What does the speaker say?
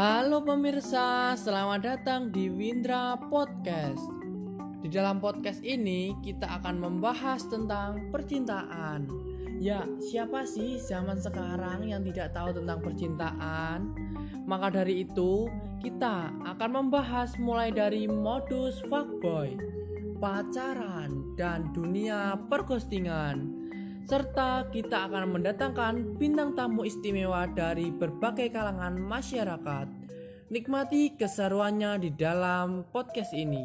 Halo pemirsa, selamat datang di Windra Podcast. Di dalam podcast ini kita akan membahas tentang percintaan. Ya, siapa sih zaman sekarang yang tidak tahu tentang percintaan? Maka dari itu, kita akan membahas mulai dari modus fuckboy, pacaran, dan dunia perghostingan serta kita akan mendatangkan bintang tamu istimewa dari berbagai kalangan masyarakat. Nikmati keseruannya di dalam podcast ini.